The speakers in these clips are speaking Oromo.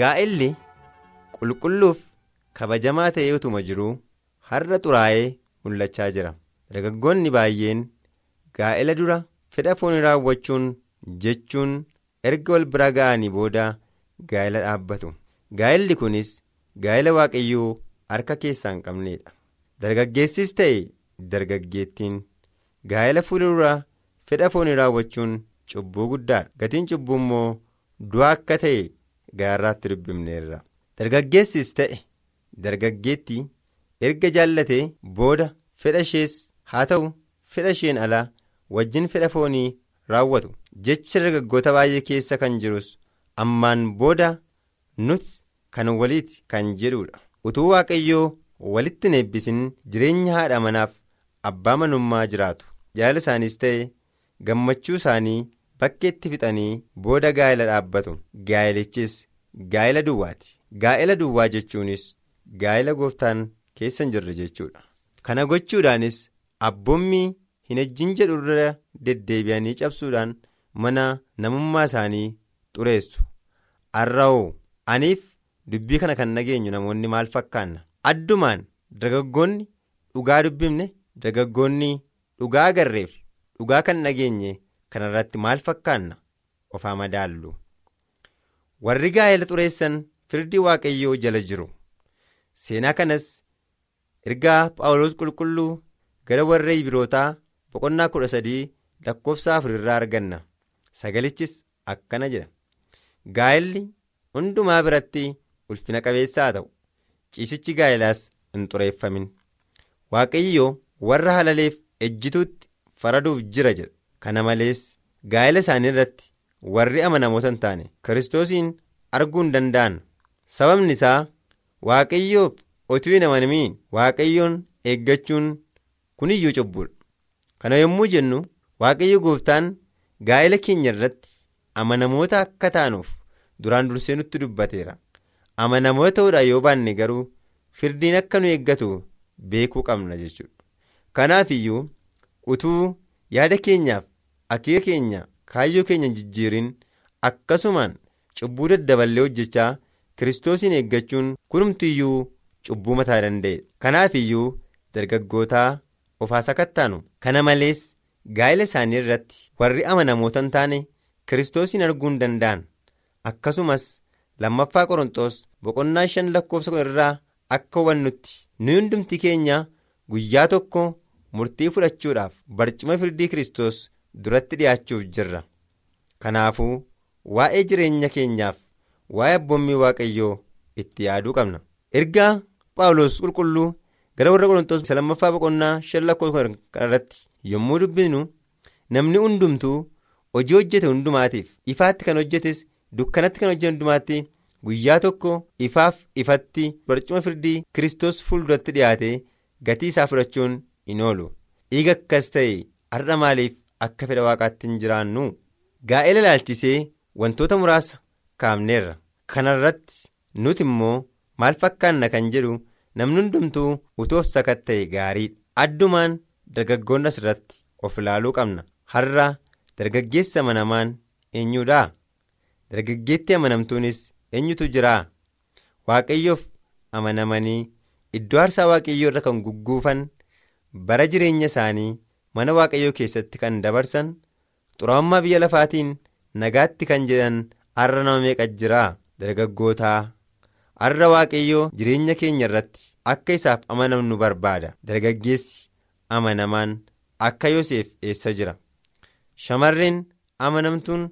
Gaa'elli qulqulluuf kabajamaa ta'ee utuma jiruu har'a xuraa'ee mul'achaa jira. Dargaggoonni baay'een gaa'ela dura fedha foonii raawwachuun jechuun erga wal bira ga'anii booda gaa'ela dhaabbatu. Gaa'elli kunis gaa'ela waaqayyoo harka keessaa hin qabneedha. Dargaggeessis ta'e dargaggeettiin gaa'ela fuuldura fedha foonii raawwachuun cubbuu guddaadha. Gatiin cubbuu immoo du'a akka ta'e gaarraatti dubbifneerra. Dargaggeessis ta'e. dargaggeetti erga jaallatee booda fedha ishees haa ta'u fedha isheen alaa wajjin fedha foonii raawwatu. Jecha dargaggoota baay'ee keessa kan jirus ammaan booda nuti kan waliiti kan jedhudha utuu waaqayyoo walitti hin eebbisin jireenya haadha manaaf abbaa manummaa jiraatu. Jaalala isaaniis ta'e gammachuu isaanii bakkeetti fixanii booda gaa'ela dhaabbatu. Gaa'elichis gaa'ela duwwaati. Gaa'ela duwwaa jechuunis. gaa'ela gooftaan keessa hin jirre jechuudha. Kana gochuudhaanis abboommii hin ejjin jedhu irra deddeebi'anii cabsuudhaan mana namummaa isaanii xureessu. Har'a'oo aniif dubbii kana kan nageenyu namoonni maal fakkaanna? Addumaan dargaggoonni dhugaa dubbifne dargaggoonni dhugaa agarreef dhugaa kan nageenye kanarratti maal fakkaanna? Ofaa madaallu. Warri gaa'ela xureessan firdii waaqayyoo jala jiru. seenaa kanas ergaa phaawulos qulqulluu gara warra Ibrootaa boqonnaa kudha sadii lakkoofsa afur irraa arganna. Sagalichis akkana jedha. Gaa'elli hundumaa biratti ulfina qabeessaa ta'u. Ciisichi gaa'elaas hin xureeffamin. Waaqayyoo warra halaleef ejjituutti faraduuf jira jedha kana malees gaa'ela isaanii irratti warri amanamoota hin taane kiristoosiin arguu hin danda'an. Sababni isaa. waaqayyoof otuu hin amanamiin waaqayyoon eeggachuun kuniyyuu cubbuudha. Kana yommuu jennu waaqayyo gooftaan gaa'ela keenya irratti amanamoota akka taanuuf duraan dursee nutti dubbateera. Amanamoota ta'uudha yoo baanne garuu firdiin akka nu eeggatu beekuu qabna jechuudha. Kanaaf iyyuu utuu yaada keenyaaf akeeka keenya kaayyoo keenya jijjiirin akkasumaan cubbuu daddaballee hojjechaa. kiristoosiin eeggachuun kunumtiyyuu cubbuu mataa danda'e kanaaf iyyuu dargaggootaa ofaa sakattaanu kana malees gaa'ela isaanii irratti warri amanamoota hin taane kiristoosiin arguu hin danda'an akkasumas lammaffaa qorontoos boqonnaa shan lakkoofsa irraa akka hubannutti nu hundumti keenya guyyaa tokko murtii fudhachuudhaaf barcuma firdii kiristoos duratti dhi'aachuuf jirra kanaafuu waa'ee jireenya keenyaaf. waa'ee abboommii waaqayyoo itti yaaduu qabna ergaa phaawulos qulqulluu gara warra qorontoos lammaffaa boqonnaa shan lakkoofsa irratti yommuu dubbinu namni hundumtuu hojii hojjete hundumaatiif ifaatti kan hojjetes dukkanatti kan hojjete hundumaatti guyyaa tokko ifaaf ifatti barcuma firdii kiristoos fuulduratti dhiyaate gatii isaa fudhachuun hin oolu dhiiga akkas ta'e har'a maaliif akka fedha waaqaatti hin jiraannu gaa'ela ilaalchisee wantoota muraasa. kaafneerra kana irratti nuti immoo maal fakkaanna kan jedhu namni hundumtuu utuu of sakatta'e gaariidha. Addumaan dargaggoonni asirratti of ilaaluu qabna. Har'a dargaggeessa amanamaan eenyuudha? Dargaggeetti amanamtuunis eenyutu jira? Waaqayyoof amanamanii iddoo aarsaa waaqayyoo irra kan gugguufan bara jireenya isaanii mana waaqayyoo keessatti kan dabarsan xuraa'ummaa biyya lafaatiin nagaatti kan jedhan. har'a nama meeqa jira dargaggootaa. Har'a waaqayyoo jireenya keenya irratti akka isaaf amanamnu barbaada. Dargaggeessi amanamaan akka yoseef eessa jira? Shamarreen amanamtuun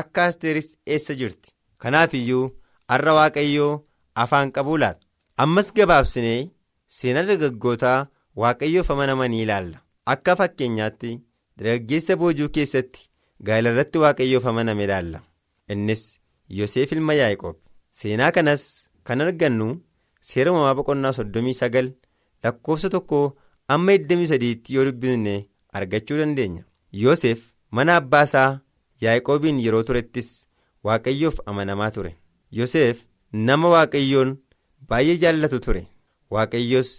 akka asteeris eessa jirti? Kanaaf iyyuu har'a waaqayyoo afaan qabuu laata? Ammas gabaabsinee seenaa dargaggootaa waaqayyoof amanamanii ilaalla akka fakkeenyaatti dargaggeessa boojuu keessatti gaa'ela irratti waaqayyoof amaname ilaalla. Innis yoseef ilma yaa'eqoob seenaa kanas kan argannu seera uumamaa boqonnaa soddomii sagal lakkoofsa tokko amma 23tti yoo dubbifne argachuu dandeenya. Yoseef mana abbaa isaa yaa'eqoobiin yeroo turettis waaqayyoof amanamaa ture. Yoseef nama waaqayyoon baay'ee jaallatu ture. Waaqayyos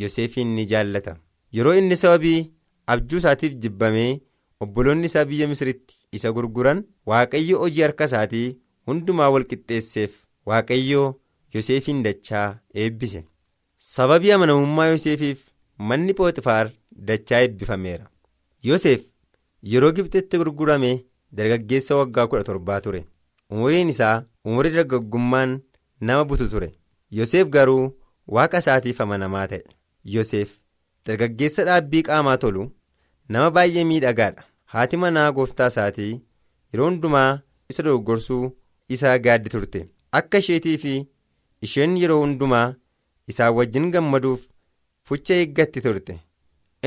yoseefiin ni jaallata yeroo inni sababii abjuu isaatiif jibbamee obboloonni isaa biyya misiritti isa gurguran waaqayyo hojii harka isaatii hundumaa wal qixxeesseef waaqayyoo yoseefiin dachaa eebbise. Sababii amanamummaa yoseefiif manni pooxifaar dachaa eebbifameera. Yoseef yeroo gibxitti gurgurame dargaggeessa waggaa kudha torbaa ture. Umuriin isaa umurii dargaggummaan nama butu ture. Yoseef garuu waaqa isaatiif amanamaa ta'e. Yoseef dargaggeessa dhaabbii qaamaa tolu nama baay'ee miidhagaadha haati manaa gooftaa isaatii yeroo hundumaa isa doggorsuu isaa gaaddi turte. Akka isheetii fi isheen yeroo hundumaa isaan wajjin gammaduuf fucha eeggatti turte.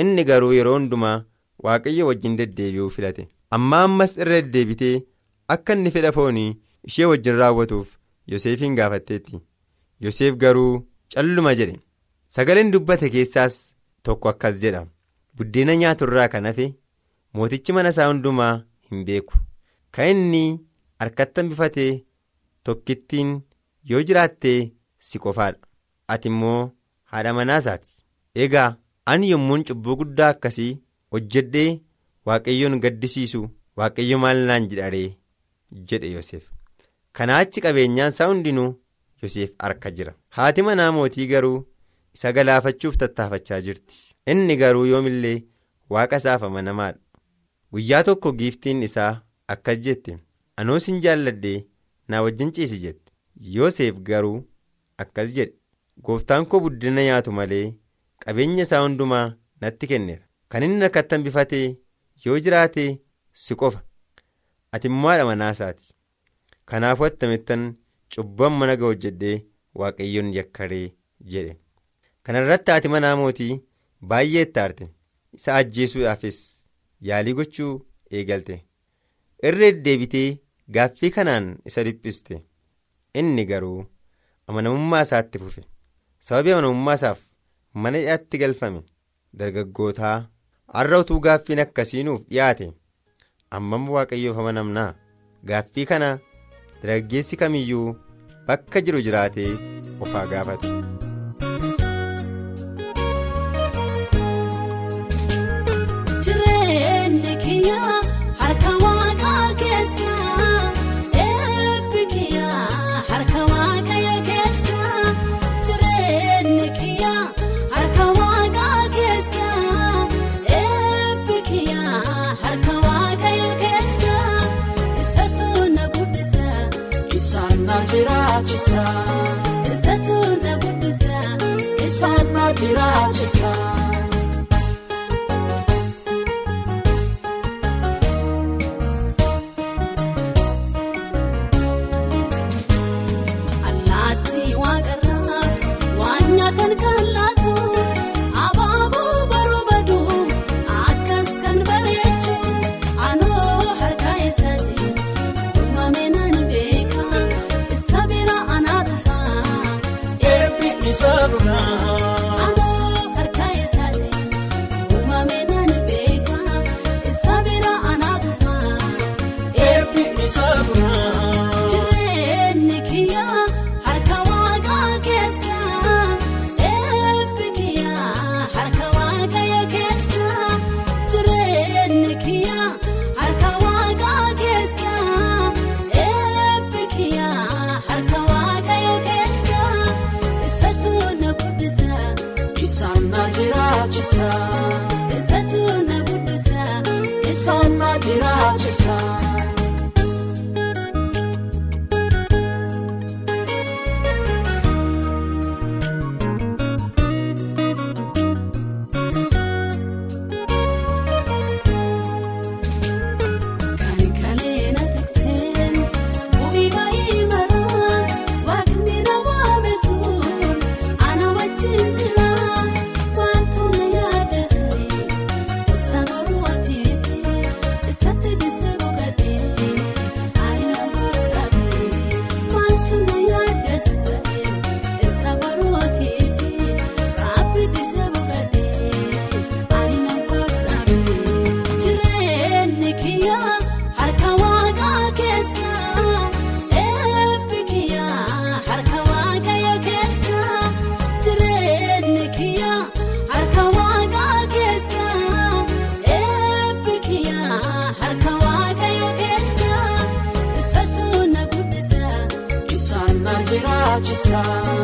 Inni garuu yeroo hundumaa waaqayyo wajjin deddeebi'uu filate. Amma ammas irra deddeebitee akka inni fedha foonii ishee wajjin raawwatuuf yoseefiin gaafatteetti. Yoseef garuu calluma jedhe. Sagaleen dubbate keessaas tokko akkas jedha buddeena nyaaturraa kan hafe mootichi mana isaa hundumaa hin beeku. Kan inni harkatti hambifatee tokkittiin yoo jiraattee si qofaadha. Ati immoo haadha manaa isaati. Egaa ani yommuun cubbuu guddaa akkasii hojjedhee waaqayyoon gaddisiisu waaqayyo maal naan jedharee jedhe yoseef kanaa achi qabeenyaan isaa hundinuu yoseef harka jira. Haati manaa mootii garuu isa galaafachuuf tattaafachaa jirti. Inni garuu yoomillee waaqa isaaf amanamaadha guyyaa tokko giiftiin isaa akkas jette anoo sin jaalladhee naa wajjin ciisi jette. Yoseef garuu akkas jedhe gooftaan koo buddeena nyaatu malee qabeenya isaa hundumaa natti kenneera kan inni harkatti hambifatee yoo jiraate si qofa. Ati immoo haadha manaa isaati. Kanaafuu attamittan cubbuu mana ga'u hojjedhee waaqayyoon yakkaree jedhe kana irratti haati manaa mootii baay'ee itti aarte. Isa ajjeesuudhaafis yaalii gochuu eegalte. Irra deddeebitee gaaffii kanaan isa dhiphiste. Inni garuu amanamummaa isaatti fufe. Sababii amanamummaa isaaf mana hidhaatti galfame dargaggootaa har'a utuu gaaffiin akkasiinuuf dhiyaate ammam waaqayyoof amanamnaa? Gaaffii kana dargaggeessi kamiyyuu bakka jiru jiraatee ofaa gaafate. Jireenyi jiraachisa.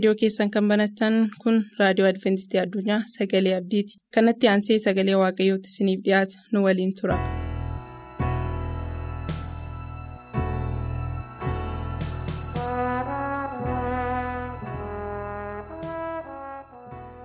Reediyoo keessan kan banatan kun raadiyoo adventistii addunyaa sagalee abdiiti. Kanatti aansee sagalee waaqayyootti isiniif dhiyaata nu waliin tura.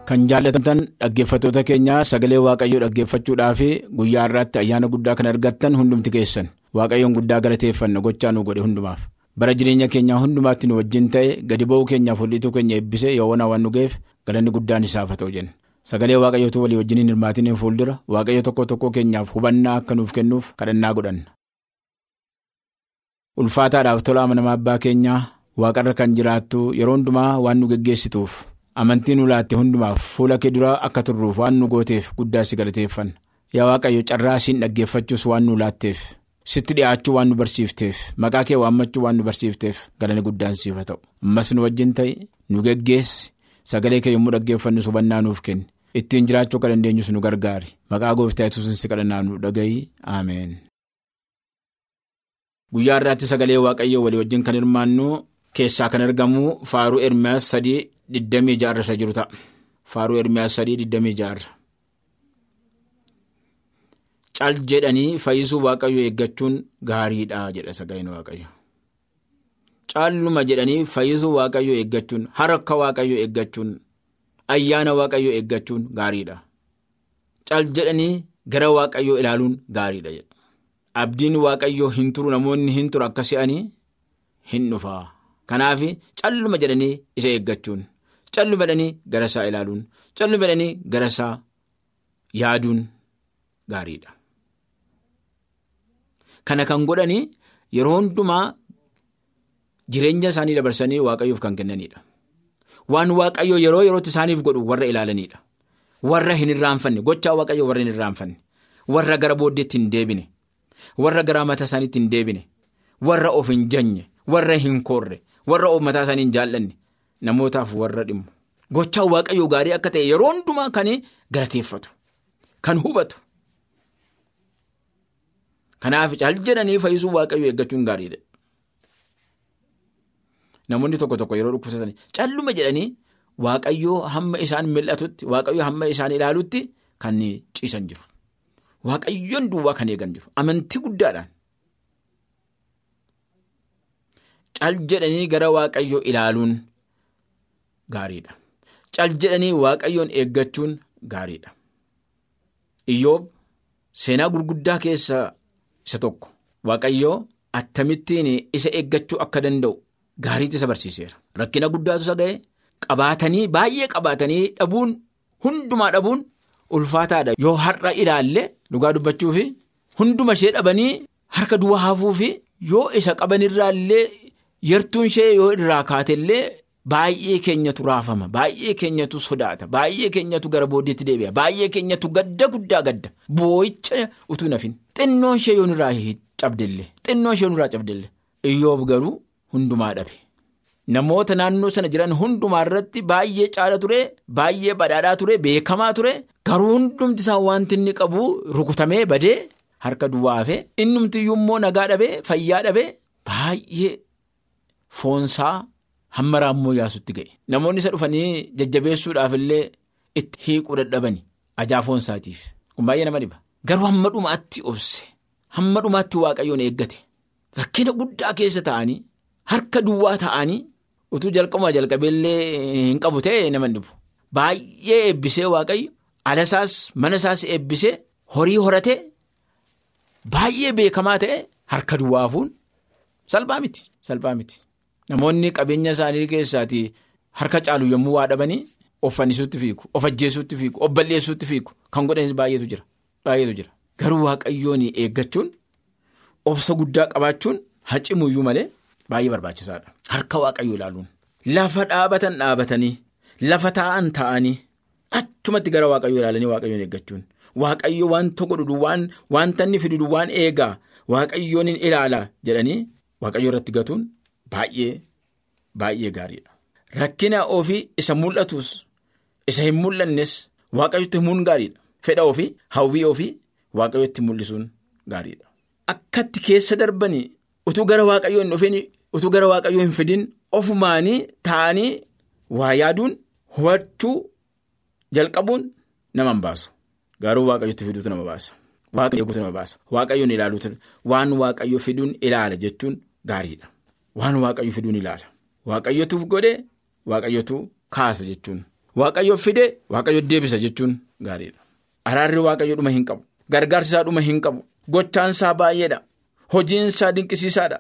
Kan jaallatamtan dhaggeeffattoota keenyaa sagalee waaqayyoo dhaggeeffachuudhaaf guyyaa irraatti ayyaana guddaa kan argattan hundumti keessan. Waaqayyoon guddaa galateeffanna gochaa nu godhe hundumaaf bara jireenya keenyaa hundumaatti nu wajjin ta'e gadi ba'uu keenyaaf holliituu keenya eebbise yoowwan waan nu ga'eef galanni guddaan isaaf ta'u jenna sagalee waaqayyootu walii wajjin hin hirmaatiniin fuuldura waaqayyo tokko tokko keenyaaf hubannaa akka nuuf kennuuf kadhannaa godhanna. ulfaataadhaaf tola amanamaa abbaa keenyaa waaqarra kan jiraattu yeroo hundumaa waan nu geggeessituuf. amantii nu laatte hundumaaf fuula kee duraa akka turruuf waan nu gooteef guddaa si galateeffanna yaa waaqayyo carraa siin dhaggeeffachuus waan nu laatteef sitti dhi'aachuu waan nu barsiifteef maqaa kee waammachuu waan nu barsiifteef galanni guddaan siif haa ta'u ammas nu wajjin ta'e nu geggeessi sagalee kee yommuu dhaggeeffannu hubannaa nuuf kenni ittiin jiraachuu akka dandeenyus nu gargaari maqaa gooftaa yesuusin si kadhannaa nu dhaga'i ameen. guyyaa irraatti sagalee waaqayyoo walii wajjin kan hirmaannu keessaa kan argamu faaruu ermiyaas sadii. Diddamii jaarra isa jiru ta'a. Faaruu Ermiyaas sadii diddamii jaarra. Cal jedhanii fayyisuu waaqayyo eeggachuun gaariidha jedha sagaleen waaqayyo. Calluma jedhanii fayyisuu waaqayyo eeggachuun harka waaqayyo eeggachuun ayyaana waaqayyo eeggachuun gaariidha. Cal jedhanii gara waaqayyo ilaaluun gaariidha jedha. Abdiin waaqayyo hin turu namoonni hin turu akka se'anii hin dhufaa. Kanaaf calluma jedhanii isa eeggachuun. Calluma jedhanii gara isaa ilaaluun calluma jedhanii gara isaa yaaduun gaariidha. Kana kan godhanii yeroo hundumaa jireenya isaanii dabarsanii waaqayyoof kan kennanidha. Waan waaqayyoo yeroo yerootti isaaniif godhu warra ilaalanidha. Warra hin irraanfanne gochaa waaqayyoo warra hin irraanfanne warra gara booddeetti hin deebine warra gara mataa isaaniitti hin deebine warra of hin janye warra hin korre warra of mataa isaanii hin jaallanne. Namootaaf warra dhimmu gochaa waaqayyoo gaarii akka ta'e yeroo hundumaa kan galateeffatu kan hubatu kanaaf caal jedhanii fayyisuu waaqayyoo eeggachuun gaariidha. Namoonni tokko tokko yeroo dhukkubsatan calluma jedhanii waaqayyoo hamma isaan mil'atutti waaqayyoo hamma isaan ilaalutti kan ciisan jiru waaqayyoon duwwaa kan eegan jiru amantii guddaadhaan. Cal jedhanii gara waaqayyoo ilaaluun gaariidha. Cal jedhanii waaqayyoon eeggachuun gaariidha. Iyyoob seenaa gurguddaa keessaa isa tokko waaqayyoo attamittiin isa eeggachuu akka danda'u gaariitti isa barsiiseera. Rakkina guddaatu isa ga'e qabaatanii baay'ee qabaatanii dhabuun hundumaa dhabuun ulfaataadha. Yoo har'a ilaalle dhugaa dubbachuufi hunduma ishee dhabanii harka duwwaa hafuufi yoo isa qabanirraallee. Yartuun ishee yoo irraa kaatellee baay'ee keenyatu raafama baay'ee keenyatu sodaata baay'ee keenyatu gara booddeetti deebi'a baay'ee keenyatu gadda guddaa gadda. Boo'icha utuu nafin xinnoon ishee yoo nurraa cabdellee xinnoon ishee nurraa cabdellee iyyoob garuu hundumaa dhabe. Namoota naannoo sana jiran hundumaa irratti baay'ee caala ture baay'ee badhaadhaa ture beekamaa ture. Garuu hundumti isaa wanti inni qabu rukutamee badee harka duwwaa hafee innumtiyyuu immoo nagaa dhabee fayyaa dhabee baay'ee foonsaa hamma raammoo yaasutti ga'e. Namoonni isa dhufanii jajjabeessuudhaaf illee itti hiiquu dadhabani ajaa foonsaatiif. Kun baay'ee nama dhiba. Garuu hamma dhumaatti obse hamma dhumaatti waaqayyoon eeggate rakkina guddaa keessa ta'anii harka duwwaa ta'anii utuu jalqabumaa jalqabeellee hin qabu ta'e nama dhibu. Baay'ee eebbisee waaqayyo alasaas mana isaas eebbisee horii horatee baay'ee beekamaa ta'e harka duwwaa hafuun salphaa miti salphaa miti. Namoonni qabeenya isaanii keessaatii harka caalu yommuu waa dhabanii of fannisuutti fiigu of ajjeesuutti fiigu of balleessuutti fiigu kan godhanis baay'eetu jira baay'eetu jira. Garuu waaqayyoon eeggachuun obsa guddaa qabaachuun hacimuyyuu malee baay'ee barbaachisaadha. Harka waaqayyoo ilaaluun lafa dhaabatan dhaabatanii lafa taa'an taa'anii achumatti gara waaqayyoo ilaalanii waaqayyoon eeggachuun waaqayyo wanta godhu waan wanta inni fidu waan eegaa waaqayyoon ilaala jedhanii waaqayyoo irratti gatuun baay'ee baay'ee gaariidha. Rakkina ofii isa mul'atus isa hin mul'annes waaqayyotti himuun gaariidha. Fedha ofii hawwii ofii waaqayyotti mul'isuun gaariidha. Akkatti keessa darbanii utuu gara waaqayyoo hin dhufin utuu gara waaqayyoo hin fidin ofumaanii taa'anii waa yaaduun hubachuu jalqabuun nama hin baasu. Garuu waaqayyotti fiduutu nama baasa. Waaqayyoon ilaaluutu waan waaqayyo fiduun ilaala jechuun gaariidha. Waan waaqayyo fiduun ilaala. Waaqayyotu godhe waaqayyotu kaasa jechuun. Waaqayyo fide waaqayyo deebisa jechuun gaariidha. Araarri waaqayyo dhuma hin qabu. Gargaarsi isaa dhuma hin qabu. Gochaan isaa baay'eedha. Hojiin isaa dinqisiisaadha.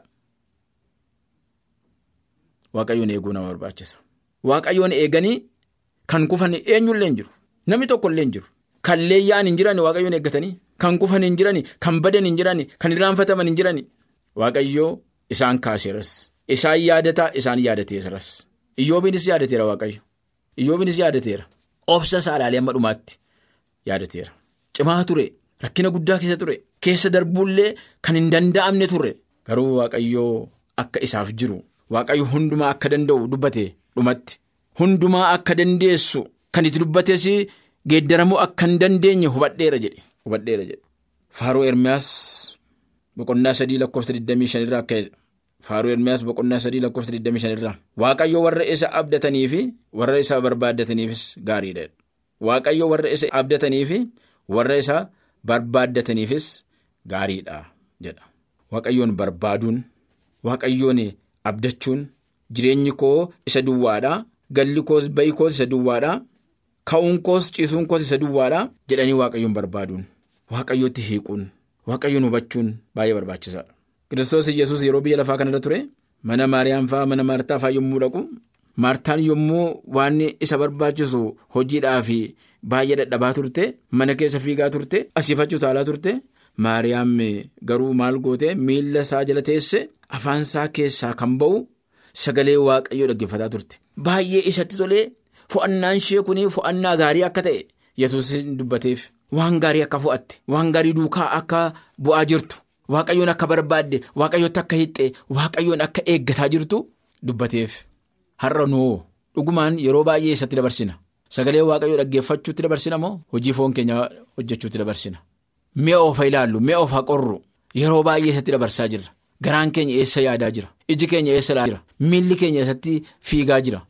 Waaqayyoon eeguu nama barbaachisa. Waaqayyoon eeganii kan kufan eenyullee hin jiru. Namni tokkollee hin jiru. Kan leeyyaan hin jiran waaqayyoon eeggatanii. Kan kufan hin jiran, kan badan hin jiran, kan irraanfataman hin jiran. Waaqayyoo isaan kaaseeras. Isaan yaadataa isaan yaadateeras. Iyyoobiinis yaadateera waaqayyo. Iyyoobiinis yaadateera. Obsa isaa ilaalee amma dhumaatti yaadateera. Cimaa ture. Rakkina guddaa keessa ture. Keessa darbuullee kan hin danda'amne ture. Garuu waaqayyoo akka isaaf jiru. Waaqayyo hundumaa akka danda'u dubbate dhumatti. Hundumaa akka dandeessu kan itti dubbates geeddaramuu akka hin dandeenye. Hubadheera jedhe. Faaruu Ermiyaas boqonnaa sadii lakkoofsa 25 irraa akka Faaruu Ermiyaas boqonnaa sadii lakkoofsa 25 irraa. Waaqayyo warra isa abdatanii fi warra isa barbaaddataniifis gaariidha. Waaqayyo warra isa abdatanii fi warra isa barbaaddataniifis gaariidha jedha. Waaqayyoon barbaaduun waaqayyoon abdachuun jireenyi koo isa duwwaadhaa galli koos ba'i koos isa duwwaadhaa ka'uun koos ciisuun koos isa duwwaadhaa jedhanii waaqayyoon barbaaduun waaqayyootti hiiquun waaqayyoon hubachuun baay'ee barbaachisaadha. Kiristoos Iyyasuus yeroo biyya lafaa kanarra ture mana Maariyaam fa'aa mana Maartaa fa'aa yommuu dhaqu Maartaan yommuu waan isa barbaachisu hojiidhaaf baay'ee dadhabaa turte mana keessa fiigaa turte asiifachuu taalaa turte Maariyaam garuu maal goote miila isaa jala teesse afaan isaa keessaa kan ba'u sagalee waaqayyoo dhaggeeffataa turte. Baay'ee isatti tolee fo'annaan ishee kun fo'annaa gaarii akka ta'e Yesuus dubbateef waan gaarii akka fo'atte waan gaarii duukaa akka bu'aa jirtu waaqayyoon akka barbaadde waaqayyootti akka hixxe waaqayyoon akka eeggataa jirtu dubbateef. Har'a noo dhugumaan yeroo baay'ee isatti dabarsina. Sagalee waaqayyoo dhaggeeffachuutti dabarsina moo? Hojii foon keenya hojjechuutti dabarsina. Mi'a ofa ilaallu mi'a ofa qorru yeroo baay'ee isatti dabarsaa jirra garaan keenya eessa yaadaa jira? Iji keenya eessa ilaalaa jira? Miilli keenya eessatti fiigaa jira?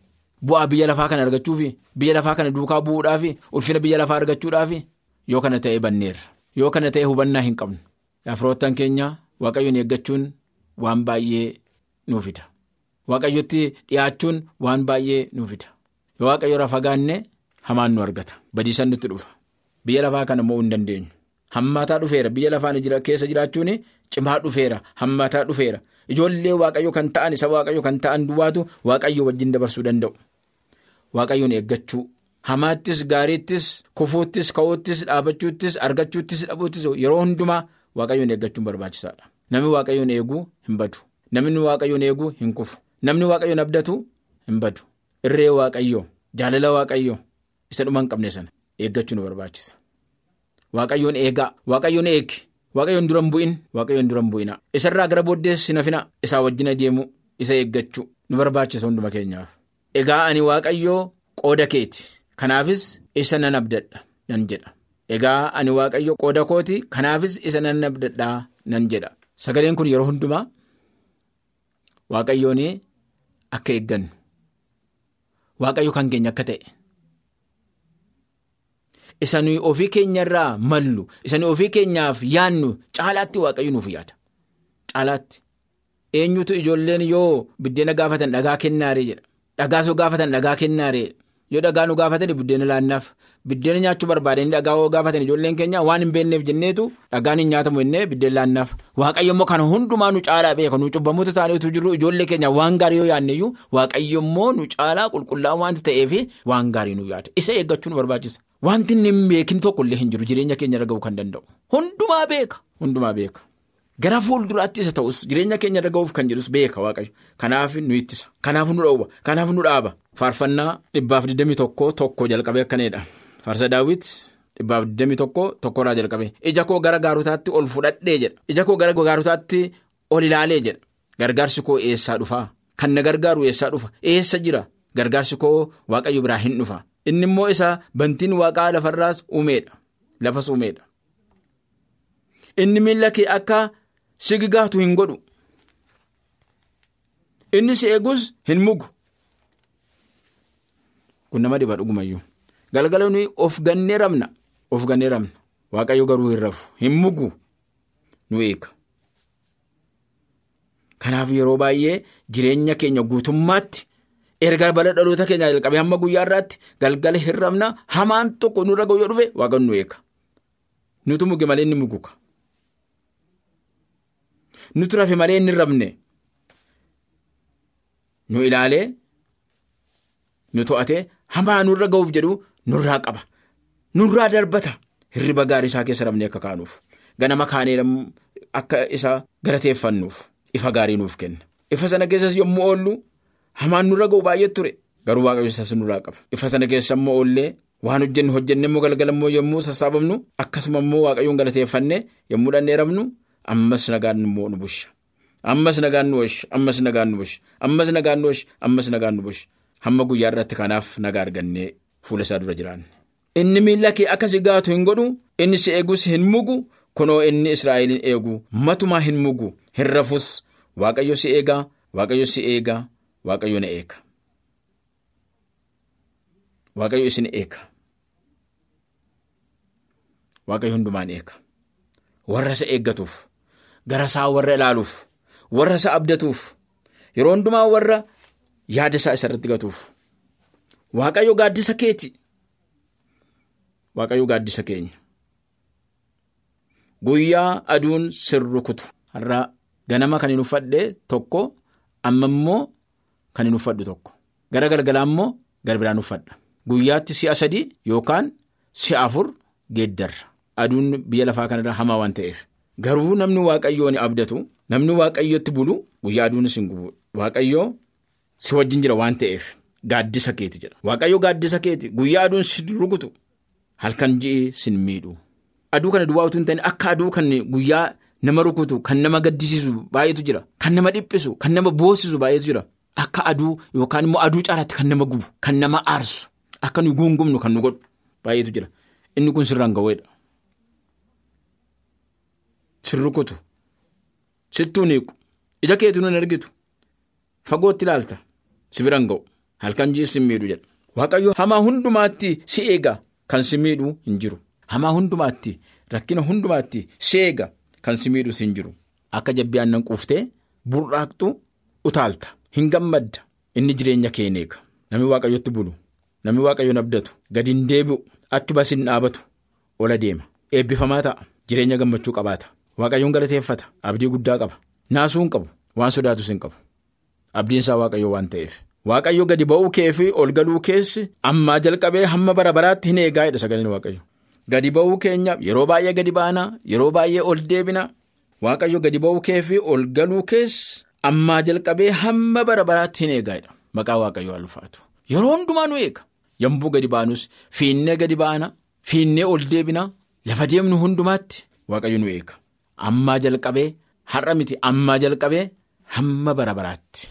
Bu'aa biyya lafaa kana argachuufi biyya lafaa kana duukaa bu'uudhaafi ulfina biyya lafaa argachuudhaafi yoo kana ta'e banneerra yoo kana ta'e hubannaa hin qabnu firoottan keenya waaqayyoon eeggachuun waan baay'ee nuufida. Waaqayyotti dhiyaachuun waan baay'ee nuuf fida. Yoo waaqayyo irraa fagaanne hamaan nu argata. Badiisan nutti dhufa. Biyya lafaa kana mo'uu hin dandeenyu. Hammaataa dhufeera. Biyya lafaan keessa jiraachuun cimaa dhufeera. Hammaataa dhufeera. Ijoollee waaqayyo kan ta'an isa waaqayyo kan ta'an duwwaatu waaqayyo wajjin dabarsuu danda'u. Waaqayyoon eeggachuu. Hamaattis gaariittis kufuuttis ka'uuttis dhaabachuuttis argachuuttis dhabuuttis yeroo hundumaa waaqayyoon eeggachuun barbaachisaadha. Namni waaqayyoon eeguu hin badu. Namni waaqayyoon eeguu hin kufu. Namni waaqayyoon abdatu hin badu. Irree waaqayyoo jaalala waaqayyoo isa dhuma hin qabne sana eeggachuu nu barbaachisa. Waaqayyoon eegaa waaqayyoon eegi waaqayyoon dura hin bu'in waaqayyoon dura hin bu'ina isarraa gara booddees hin hafina isaa wajjin adeemu isa eeggachuu nu barbaachisa hunduma keenyaaf. Egaa ani waaqayyoo qooda keeti kanaafis isa nan abdadha nan jedha Egaa ani waaqayyo qooda kooti kanaafis isa nan abdadhaa nan jedha. Sagaleen kun yeroo hundumaa waaqayyoon akka eeggannu waaqayyo kan keenya akka ta'e isa nuyi ofii keenyarraa mallu isa nuyi ofii keenyaaf yaannu caalaatti waaqayyo nuuf yaada. Caalaatti eenyutu ijoolleen yoo buddeena gaafatan dhagaa kennaaree jedha. Dhagaa soo gaafatan dhagaa kennaaree yoo dhagaa nu gaafatan buddeena laannaaf buddeena nyaachuu barbaadanii dhagaa yoo gaafatan ijoolleen keenya waan hin beekneef jenneetu dhagaan hin nyaatamu jennee buddeena laannaaf waaqayyo immoo kana hundumaa nu caalaa beeka nu cubbamoota isaanii utuu jiru ijoollee keenya waan gaarii yoo yaadneyyuu waaqayyo immoo nu caalaa qulqullaa'aa waanta ta'eef waan gaarii nu yaada isa eeggachuu nu barbaachisa. Wanti hin beekin tokkollee hin jiru jireenya keenya irra ga'uu kan danda'u hundumaa beeka hundumaa beeka. Gara fuulduraatti isa ta'us jireenya keenya irra ga'uuf kan jedhus beeka waaqayyo. Kanaaf nu ittisa. Kanaaf nu dhowwa. Kanaaf nu dhaaba. Faarfannaa dhibbaaf 21 tokko jalqabee akkanidha faarsa daawwit dhibbaaf 21 tokkorraa jalqabee. Ija koo gara gaarotaatti ol fudhadhee jedha. Ija koo gara gaarotaatti ol ilaalee jedha. Gargaarsi koo eessaa dhufaa kan na gargaaru eessaa dhufa? Eessa jira? Gargaarsi koo waaqayyo biraa hin dhufa. Inni immoo isa bantiin waaqaa lafarraas uumeedha. Lafas uumeedha. Inni miila kee akka. Sigigaatu hin godhu. Inni si eegus hin mugu. Kun nama dhiba dhugumayyuu galgala nuyi of gannee rabna of gannee rabna waaqayyo garuu hin rafu hin mugu. Nu eega. Kanaaf yeroo baay'ee jireenya keenya guutummaatti erga bala dhaloota keenya jalqabee hamma guyyaa irraatti galgala hin rabna hamaan tokko nurra ga'u yoo dhufe waaqayyo nu eega. Nutu muge malee inni muguka. Nuti rafe malee inni rabne. Nu ilaalee nu to'atee hamaa nurra ga'uuf jedhu nurraa qaba. Nurraa darbata. Hirriba gaarii isaa keessa rabnee akka kaanuuf. Ganama kaanee akka isa galateeffannuuf ifa gaarii nuuf kenna. Ifa sana keessas yommuu oollu hamaan nurra ga'u baay'ee ture. Garuu waaqayyo isas nurraa qaba. Ifa sana keessa immoo oollee waan hojjennu hojjennee immoo galgala immoo yommuu sassaabamnu akkasuma immoo waaqayyoon galateeffannee yommuu dhannee rabnu. Ammas nagaan immoo nu busha ammas nagaan nu oolcha ammas nagaan nu busha ammas nagaan nu oolcha ammas nagaan nu busha hamma guyyaa irratti kanaaf nagaa argannee fuula isaa dura jiraanne. Inni miila kee akka si gaatu hin godhu inni si eegus hin mugu kunoo inni Israa'eliin eegu matumaa hin mugu hin rafus waaqayyo si eegaa waaqayyo si eegaa waaqayyo na eega. Waaqayyo isin eega. Waaqayyo hundumaan eega. Warra isa eeggatuuf. Gara isaa warra ilaaluuf warra isa abdatuuf yeroo hundumaa warra yaada isaa isarratti gatuuf. Waaqayyo gaaddisa keeti. Waaqayyo gaaddisa keenya. Guyyaa aduun sirru kutu har'a ganama kan hin uffadhe tokko amma immoo kan hin uffadhu tokko. Gara galgalaa immoo galbilaan uffadha guyyaatti si'a sadii yookaan si'a afur geeddarra. Aduun biyya lafaa kanarra hamaa waan ta'eef. Garuu namni waaqayyoon abdatu? Namni waaqayyotti bulu guyyaa aduunis hin gubu. Waaqayyoo si wajjin jira waan ta'eef gaaddisa keeti jedha. Waaqayyo gaaddisa keeti guyyaa aduun si rukutu halkan ji'i sin miidhu. Aduu kana duwwaa utuu hin ta'in akka aduu kan guyyaa nama rukutu kan nama gaddisiisu baay'eetu jira. Kan nama dhiphisu kan nama boosisu baay'eetu jira. Akka aduu yookaan immoo aduu caalaatti kan nama gubu kan nama aarsu akka nuyi guungumnu kan nu godhu baay'eetu jira. Inni kun sirraan ga'eedha. Sirrukutu sittuu niiqu ija keetu nun argitu fagootti ilaalta si biran ga'u halkan ji'i si miidhu jedha waaqayyo hamaa hundumaatti si eega kan si miidhu hin jiru. Hamaa hundumaatti rakkina hundumaatti si eega kan si miidhus hin jiru. Akka jabbii aannan quuftee burraaqxu utaalta hin gammadda. Inni jireenya kee eega. Namni waaqayyotti bulu namni waaqayyoon abdatu gadi hin deebi'u achuma sin dhaabatu ola deema. Eebbifamaa ta'a jireenya gammachuu qabaata. Waaqayyoon galateeffata. Abdii guddaa qaba. Naasuu hin qabu. Waan sodaatus hin qabu. Abdiin isaa waaqayyoo waan ta'eef. Waaqayyo gadi ba'uu kee fi ol galuu keessi ammaa jalqabee hamma bara baraatti hin eegaa jedha sagaleen waaqayyo. Gadi ba'uu keenyaaf yeroo baay'ee gadi baanaa yeroo baay'ee ol deebina. Waaqayyo gadi ba'uu kee fi ol galuu keessi ammaa jalqabee hamma bara baraatti hin eegaa jedha. Maqaa waaqayyoo alfaatu yeroo hundumaa nu eega. Yommuu gadi baanus fiinnee gadi baana fiinnee ol deebina lafa deemnu hundumaatti waaqayyo nu eega. Ammaa jalqabee har'a miti ammaa jalqabee hamma bara baraatti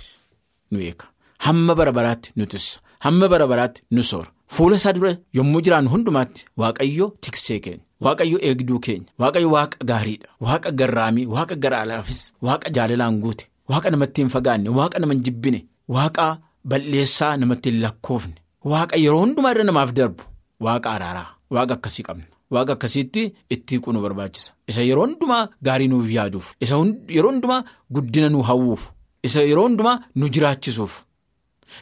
nu eega. Hamma bara baraatti nu tissa hamma bara baraatti nu soora. Fuula isaa dura yommuu jiraannu hundumaatti waaqayyo tiksee keenya. Waaqayyo eegduu keenya. Waaqayyo waaqa gaariidha. Waaqa garraamii waaqa garaalaafis waaqa jaalalaan guute waaqa namatti hin fagaanne waaqa nama hin jibbine waaqa balleessaa namatti hin lakkoofne. Waaqa yeroo hundumaa irra namaaf darbu waaqa araaraa waaqa akkasii qabna. Waaqa akkasiitti itti hiikuu nu barbaachisa. Isa yeroo hundumaa gaarii nuuf yaaduuf. Isa yeroo hundumaa guddina nu hawwuuf. Isa yeroo hundumaa nu jiraachisuuf.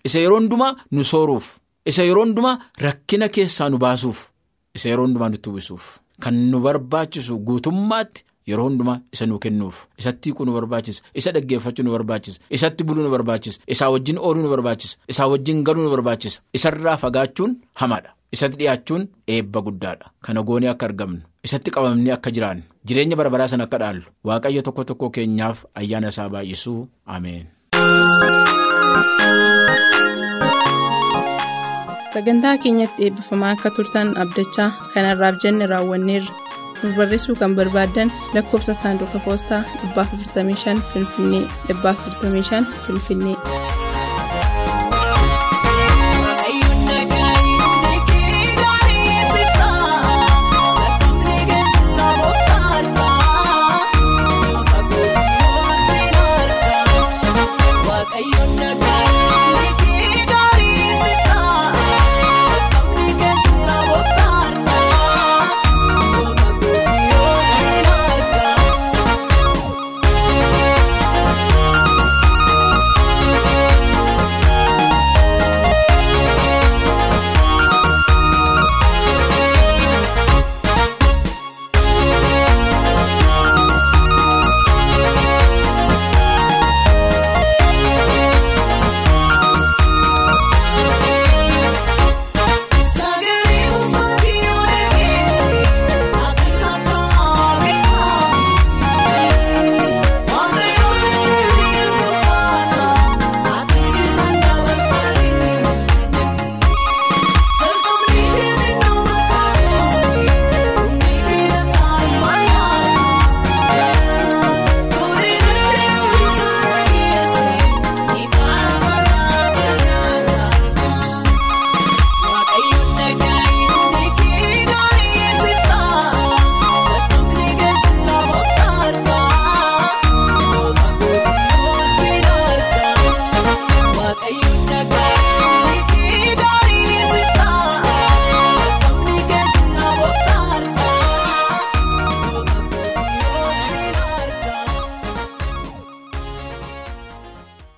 Isa yeroo hundumaa nu sooruuf. Isa yeroo hundumaa rakkina keessaa nu baasuuf. Isa yeroo hundumaa nutti uwwisuuf. Kan nu barbaachisu guutummaatti yeroo hundumaa isa nu kennuuf. Isatti hiikuu nu barbaachisa. Isa dhaggeeffachuu nu barbaachisa. Isatti buluu nu barbaachisa. Isaa wajjin ooluu nu barbaachisa. Isaa wajjin galuu nu barbaachisa. Isarraa fagaachuun hamaadha. Isatti dhiyaachuun eebba guddaadha. Kana goonee akka argamnu. Isatti qabamnee akka jiraannu. Jireenya bara baraa sana akka dhaallu. Waaqayyo tokko tokko keenyaaf ayyaana isaa baay'isuu. Ameen. Sagantaa keenyatti eebbifamaa akka turtan abdachaa kanarraaf jenne raawwanneerra. Nuuf barreessuu kan barbaaddan lakkoofsa saanduqa poostaa 455 Finfinnee 455 Finfinnee.